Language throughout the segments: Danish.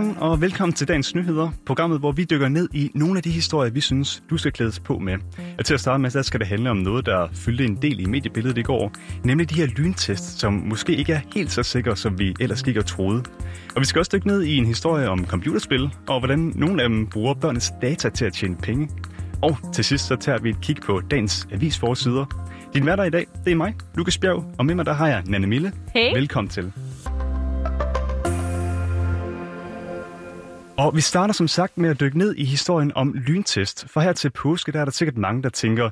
Godmorgen og velkommen til dagens nyheder, programmet, hvor vi dykker ned i nogle af de historier, vi synes, du skal klædes på med. Og til at starte med, så skal det handle om noget, der fyldte en del i mediebilledet i går, nemlig de her lyntest, som måske ikke er helt så sikre, som vi ellers gik og troede. Og vi skal også dykke ned i en historie om computerspil, og hvordan nogle af dem bruger børnenes data til at tjene penge. Og til sidst så tager vi et kig på dagens avisforsider. Din værter i dag, det er mig, Lukas Bjerg, og med mig der har jeg Nanne Mille. Hey. Velkommen til. Og vi starter som sagt med at dykke ned i historien om lyntest. For her til påske, der er der sikkert mange, der tænker,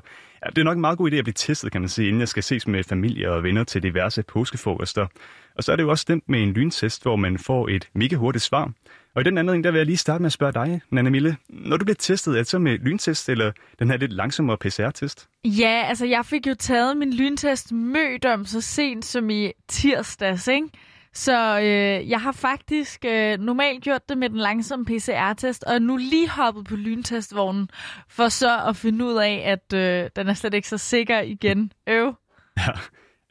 ja, det er nok en meget god idé at blive testet, kan man sige, inden jeg skal ses med familie og venner til diverse påskefrokoster. Og så er det jo også stemt med en lyntest, hvor man får et mega hurtigt svar. Og i den anden der vil jeg lige starte med at spørge dig, Nana Mille. Når du bliver testet, er det så med lyntest eller den her lidt langsommere PCR-test? Ja, altså jeg fik jo taget min lyntest mødom så sent som i tirsdags, ikke? Så øh, jeg har faktisk øh, normalt gjort det med den langsomme PCR-test, og nu lige hoppet på lyntestvognen, for så at finde ud af, at øh, den er slet ikke så sikker igen. Øv. Ja,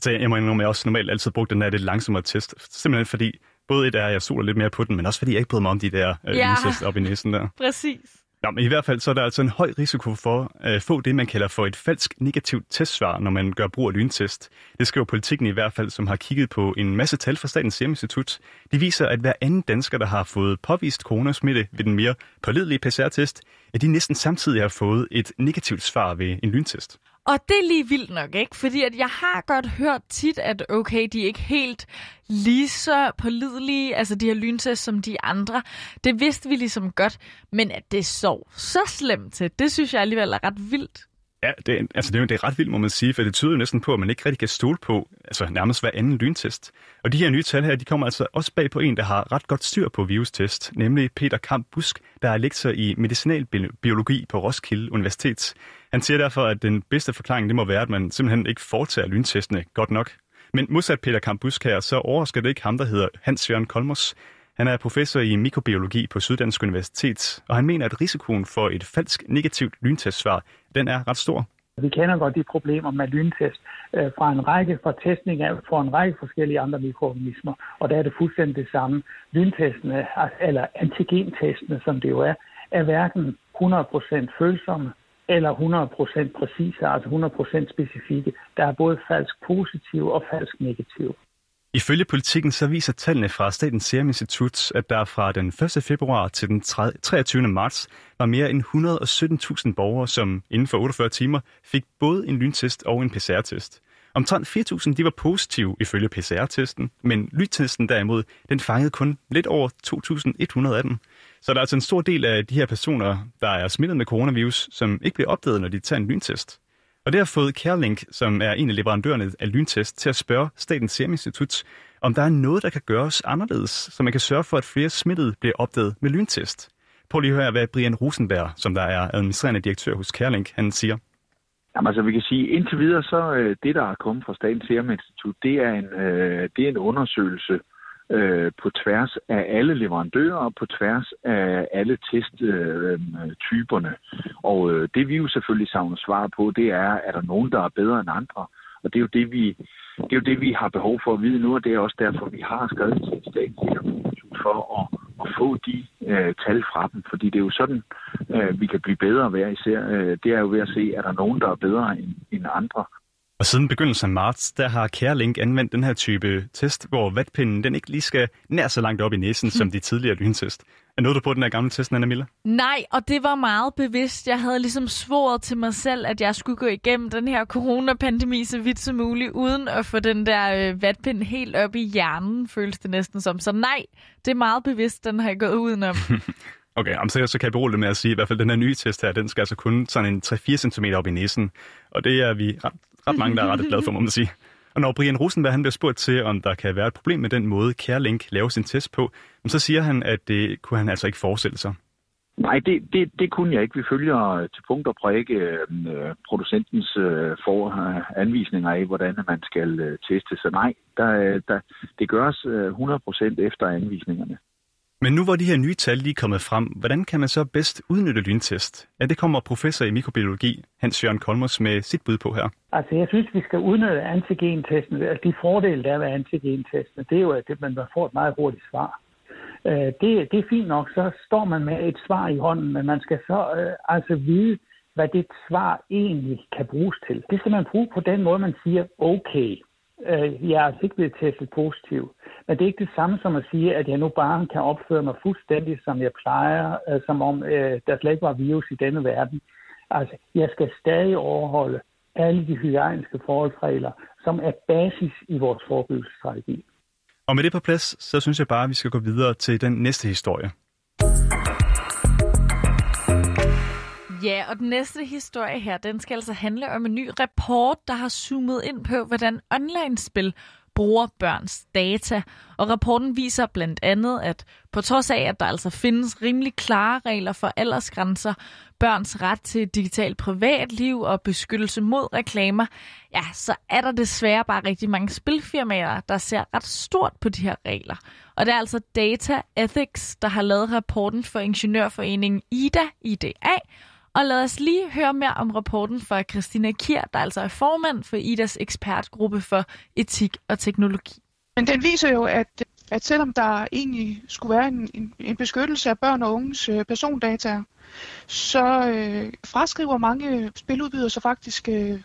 så jeg må indrømme, at jeg også normalt altid brugt den der lidt langsommere test. Simpelthen fordi, både et er, at jeg soler lidt mere på den, men også fordi jeg ikke bryder mig om de der øh, Ja. lyntest op i næsen der. Præcis. Ja, men i hvert fald så er der altså en høj risiko for at få det, man kalder for et falsk negativt testsvar, når man gør brug af lyntest. Det skriver politikken i hvert fald, som har kigget på en masse tal fra Statens Serum Institut. De viser, at hver anden dansker, der har fået påvist coronasmitte ved den mere pålidelige PCR-test, at de næsten samtidig har fået et negativt svar ved en lyntest. Og det er lige vildt nok, ikke? Fordi at jeg har godt hørt tit, at okay, de er ikke helt lige så pålidelige, altså de her lyntest som de andre. Det vidste vi ligesom godt, men at det så så slemt til, det synes jeg alligevel er ret vildt. Ja, det, er- altså det, er det er ret vildt, må man sige, for det tyder jo næsten på, at man ikke rigtig kan stole på altså nærmest hver anden lyntest. Og de her nye tal her, de kommer altså også bag på en, der har ret godt styr på virustest, nemlig Peter Kamp Busk, der er lektor i medicinalbiologi på Roskilde Universitet. Han siger derfor, at den bedste forklaring, det må være, at man simpelthen ikke foretager lyntestene godt nok. Men modsat Peter Kamp Busk her, så overrasker det ikke ham, der hedder Hans Jørgen Kolmos. Han er professor i mikrobiologi på Syddansk Universitet, og han mener, at risikoen for et falsk negativt lyntestsvar, den er ret stor. Vi kender godt de problemer med lyntest øh, fra en række fra testning af for en række forskellige andre mikroorganismer, og der er det fuldstændig det samme. Lyntestene, eller antigentestene, som det jo er, er hverken 100% følsomme eller 100% præcise, altså 100% specifikke. Der er både falsk positiv og falsk negativ. Ifølge politikken så viser tallene fra Statens Serum Institut, at der fra den 1. februar til den 23. marts var mere end 117.000 borgere, som inden for 48 timer fik både en lyntest og en PCR-test. Omtrent 4.000 de var positive ifølge PCR-testen, men lyntesten derimod, den fangede kun lidt over 2.100 af dem. Så der er altså en stor del af de her personer, der er smittet med coronavirus, som ikke bliver opdaget, når de tager en lyntest. Og det har fået CareLink, som er en af leverandørerne af lyntest, til at spørge Statens Serum Institut, om der er noget, der kan gøres anderledes, så man kan sørge for, at flere smittede bliver opdaget med lyntest. Prøv lige at høre, hvad Brian Rosenberg, som der er administrerende direktør hos CareLink, han siger. Jamen altså, vi kan sige, indtil videre, så øh, det, der er kommet fra Statens Serum Institut, det er en, øh, det er en undersøgelse øh, Øh, på tværs af alle leverandører og på tværs af alle testtyperne. Øh, øh, og øh, det vi jo selvfølgelig savner svar på, det er, er der nogen, der er bedre end andre? Og det er jo det, vi, det er jo det, vi har behov for at vide nu, og det er også derfor, vi har skrevet til Statens for at, at få de øh, tal fra dem. Fordi det er jo sådan, øh, vi kan blive bedre hver især. Øh, det er jo ved at se, er der nogen, der er bedre end, end andre. Og siden begyndelsen af marts, der har CareLink anvendt den her type test, hvor vatpinden den ikke lige skal nær så langt op i næsen, som de tidligere lyntest. Er noget du på den her gamle test, Anna Miller? Nej, og det var meget bevidst. Jeg havde ligesom svoret til mig selv, at jeg skulle gå igennem den her coronapandemi så vidt som muligt, uden at få den der øh, vatpind helt op i hjernen, føles det næsten som. Så nej, det er meget bevidst, den har jeg gået udenom. Okay, jamen, så, så kan jeg berolige med at sige, at i hvert fald den her nye test her, den skal altså kun sådan en 3-4 cm op i næsen. Og det er vi ret, ret mange, der er ret glade for, må man sige. Og når Brian Rosenberg han bliver spurgt til, om der kan være et problem med den måde, CareLink laver sin test på, så siger han, at det kunne han altså ikke forestille sig. Nej, det, det, det kunne jeg ikke. Vi følger til punkt og prikke øh, producentens øh, for, øh, anvisninger af, hvordan man skal øh, teste. Så nej, der, øh, der, det gøres øh, 100% efter anvisningerne. Men nu hvor de her nye tal lige er kommet frem, hvordan kan man så bedst udnytte lyntest? Ja, det kommer professor i mikrobiologi Hans Jørgen Kolmos med sit bud på her. Altså, jeg synes, vi skal udnytte antigentesten. Altså, de fordele, der er ved antigentesten, det er jo, at det- man får et meget hurtigt svar. Øh, det, det er fint nok, så står man med et svar i hånden, men man skal så øh, altså vide, hvad det svar egentlig kan bruges til. Det skal man bruge på den måde, man siger, okay, øh, jeg er altså ikke blevet testet positiv. Men det er ikke det samme som at sige, at jeg nu bare kan opføre mig fuldstændig, som jeg plejer, øh, som om øh, der slet ikke var virus i denne verden. Altså, jeg skal stadig overholde alle de hygiejniske forholdsregler, som er basis i vores forebyggelsesstrategi. Og med det på plads, så synes jeg bare, at vi skal gå videre til den næste historie. Ja, og den næste historie her, den skal altså handle om en ny rapport, der har zoomet ind på, hvordan online-spil bruger børns data. Og rapporten viser blandt andet, at på trods af, at der altså findes rimelig klare regler for aldersgrænser, børns ret til digitalt privatliv og beskyttelse mod reklamer, ja, så er der desværre bare rigtig mange spilfirmaer, der ser ret stort på de her regler. Og det er altså Data Ethics, der har lavet rapporten for Ingeniørforeningen IDA, IDA, og lad os lige høre mere om rapporten fra Christina Kier, der altså er formand for IDAs ekspertgruppe for etik og teknologi. Men den viser jo, at, at selvom der egentlig skulle være en, en, en beskyttelse af børn og unges øh, persondata, så øh, fraskriver mange spiludbydere så faktisk øh,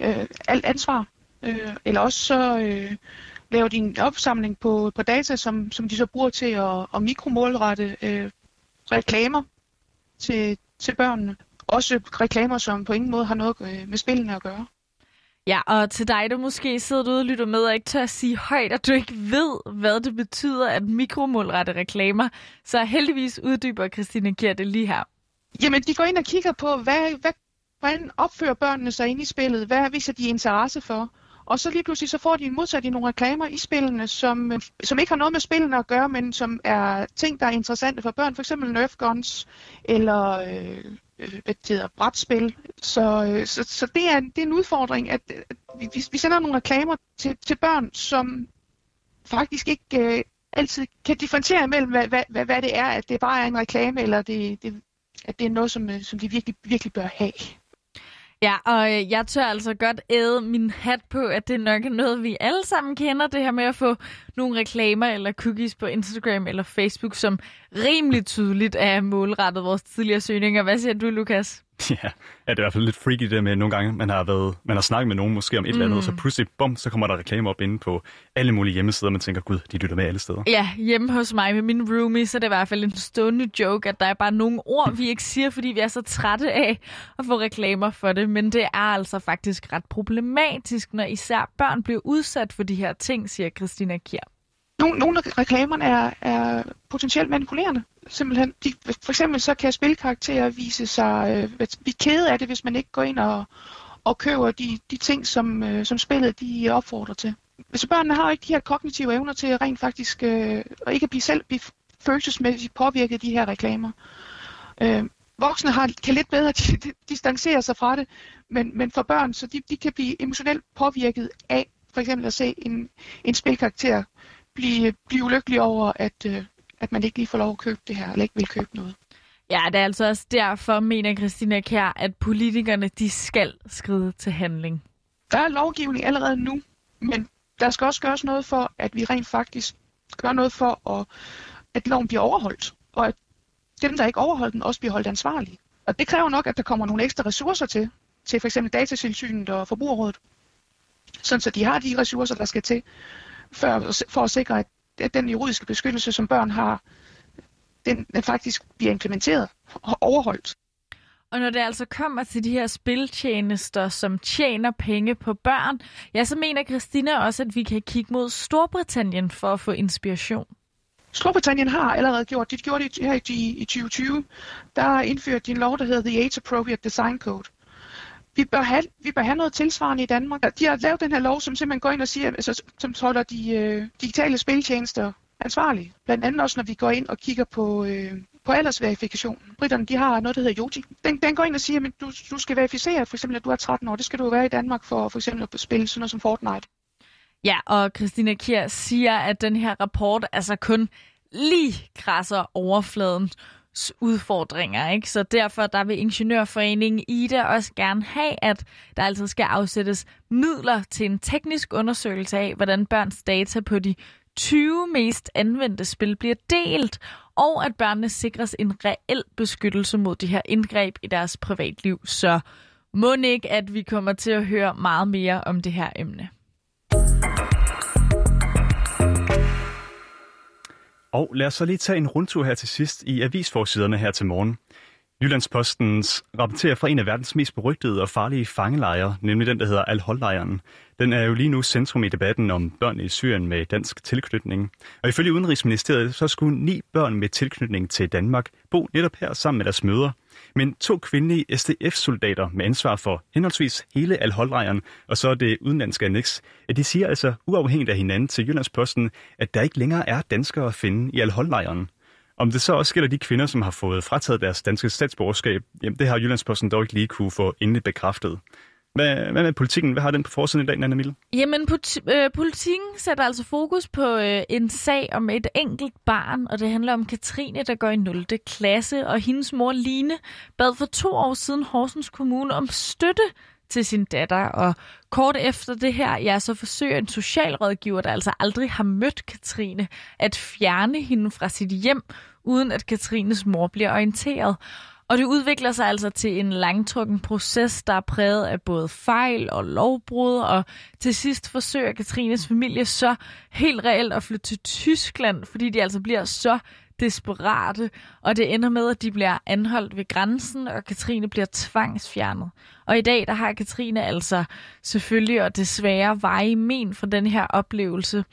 øh, alt ansvar. Øh, eller også så øh, laver de en opsamling på, på data, som, som de så bruger til at, at mikromålrette øh, reklamer til, til børnene. Også reklamer, som på ingen måde har noget øh, med spillene at gøre. Ja, og til dig, der måske sidder derude og lytter med og ikke tør at sige højt, at du ikke ved, hvad det betyder at mikromålrette reklamer, så heldigvis uddyber Christine Kjær det lige her. Jamen, de går ind og kigger på, hvad, hvad, hvordan opfører børnene sig inde i spillet? Hvad viser de interesse for? Og så lige pludselig så får de modsat i nogle reklamer i spillene, som, øh, som ikke har noget med spillene at gøre, men som er ting, der er interessante for børn. For eksempel Nerf Guns eller øh, øh hvad det hedder, brætspil. Så, øh, så, så det, er, det er en udfordring, at, at vi, vi sender nogle reklamer til, til børn, som faktisk ikke øh, altid kan differentiere mellem, hvad, hvad, hvad, hvad det er, at det bare er en reklame, eller det, det, at det er noget, som, øh, som de virkelig, virkelig bør have. Ja, og øh, jeg tør altså godt æde min hat på, at det nok er noget, vi alle sammen kender, det her med at få nogle reklamer eller cookies på Instagram eller Facebook, som rimelig tydeligt er målrettet vores tidligere søgninger. Hvad siger du, Lukas? Ja, ja, det er i hvert fald lidt freaky det med nogle gange, man har, været, man har snakket med nogen måske om et mm. eller andet, og så mm. pludselig, bum, så kommer der reklamer op inde på alle mulige hjemmesider, og man tænker, gud, de lytter med alle steder. Ja, hjemme hos mig med min roomie, så er det i hvert fald en stående joke, at der er bare nogle ord, vi ikke siger, fordi vi er så trætte af at få reklamer for det, men det er altså faktisk ret problematisk, når især børn bliver udsat for de her ting, siger Christina Kier. Nogle, nogle af reklamerne er, er potentielt manipulerende simpelthen. De, for eksempel så kan spilkarakterer vise sig øh, blive kede af det, hvis man ikke går ind og, og køber de, de ting, som, øh, som spillet de opfordrer til. Så børnene har ikke de her kognitive evner til rent faktisk øh, og ikke at blive selv blive følelsesmæssigt påvirket af de her reklamer. Øh, voksne har, kan lidt bedre distancere sig fra det, men, men for børn, så de, de kan blive emotionelt påvirket af for eksempel at se en, en spilkarakter blive, blive ulykkelig over, at, øh, at man ikke lige får lov at købe det her, eller ikke vil købe noget. Ja, det er altså også derfor, mener Christina Kjær, at politikerne de skal skride til handling. Der er lovgivning allerede nu, men der skal også gøres noget for, at vi rent faktisk gør noget for, at, at loven bliver overholdt, og at dem, der ikke overholder den, også bliver holdt ansvarlige. Og det kræver nok, at der kommer nogle ekstra ressourcer til, til f.eks. datatilsynet og forbrugerrådet, sådan så de har de ressourcer, der skal til, for, for at sikre, at den juridiske beskyttelse, som børn har, den, den faktisk bliver implementeret og overholdt. Og når det altså kommer til de her spiltjenester, som tjener penge på børn, ja, så mener Christina også, at vi kan kigge mod Storbritannien for at få inspiration. Storbritannien har allerede gjort, det gjorde det her i, i 2020, der indført de en lov, der hedder The Age Appropriate Design Code. Vi bør, have, vi bør have noget tilsvarende i Danmark. De har lavet den her lov, som simpelthen går ind og siger, altså, som holder de øh, digitale spiltjenester ansvarlige. Blandt andet også, når vi går ind og kigger på, øh, på aldersverifikation. Britterne, de har noget, der hedder Joti. Den, den går ind og siger, at du, du skal verificere, for eksempel, at du er 13 år. Det skal du være i Danmark for for eksempel at spille sådan noget som Fortnite. Ja, og Christina Kier siger, at den her rapport altså kun lige krasser overfladen udfordringer. Ikke? Så derfor der vil Ingeniørforeningen IDA også gerne have, at der altså skal afsættes midler til en teknisk undersøgelse af, hvordan børns data på de 20 mest anvendte spil bliver delt, og at børnene sikres en reel beskyttelse mod de her indgreb i deres privatliv. Så må ikke, at vi kommer til at høre meget mere om det her emne. Og lad os så lige tage en rundtur her til sidst i avisforsiderne her til morgen. Jyllandspostens rapporterer fra en af verdens mest berygtede og farlige fangelejre, nemlig den, der hedder Al-Hol-lejren. Den er jo lige nu centrum i debatten om børn i Syrien med dansk tilknytning. Og ifølge Udenrigsministeriet, så skulle ni børn med tilknytning til Danmark bo netop her sammen med deres mødre. Men to kvindelige SDF-soldater med ansvar for henholdsvis hele al og så det udenlandske annex, at de siger altså uafhængigt af hinanden til Jyllandsposten, at der ikke længere er danskere at finde i al om det så også gælder de kvinder, som har fået frataget deres danske statsborgerskab, jamen det har Jyllandsposten dog ikke lige kunne få endelig bekræftet. Hvad, hvad med politikken? Hvad har den på forsiden i dag, Nana Mille? Jamen, øh, politikken sætter altså fokus på øh, en sag om et enkelt barn, og det handler om Katrine, der går i 0. klasse, og hendes mor Line bad for to år siden Horsens Kommune om støtte til sin datter, og kort efter det her, ja, så forsøger en socialrådgiver, der altså aldrig har mødt Katrine, at fjerne hende fra sit hjem, uden at Katrines mor bliver orienteret. Og det udvikler sig altså til en langtrukken proces, der er præget af både fejl og lovbrud, og til sidst forsøger Katrines familie så helt reelt at flytte til Tyskland, fordi de altså bliver så desperate, og det ender med, at de bliver anholdt ved grænsen, og Katrine bliver tvangsfjernet. Og i dag, der har Katrine altså selvfølgelig og desværre veje men for den her oplevelse.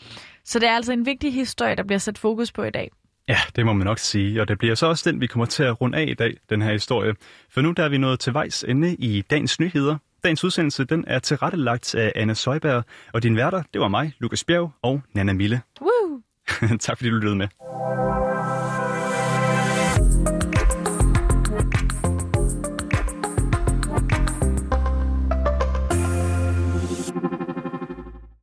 Så det er altså en vigtig historie, der bliver sat fokus på i dag. Ja, det må man nok sige, og det bliver så også den, vi kommer til at runde af i dag, den her historie. For nu der er vi nået til vejs ende i dagens nyheder. Dagens udsendelse den er tilrettelagt af Anna Søjberg, og din værter, det var mig, Lukas Bjerg og Nana Mille. Woo! tak fordi du lyttede med.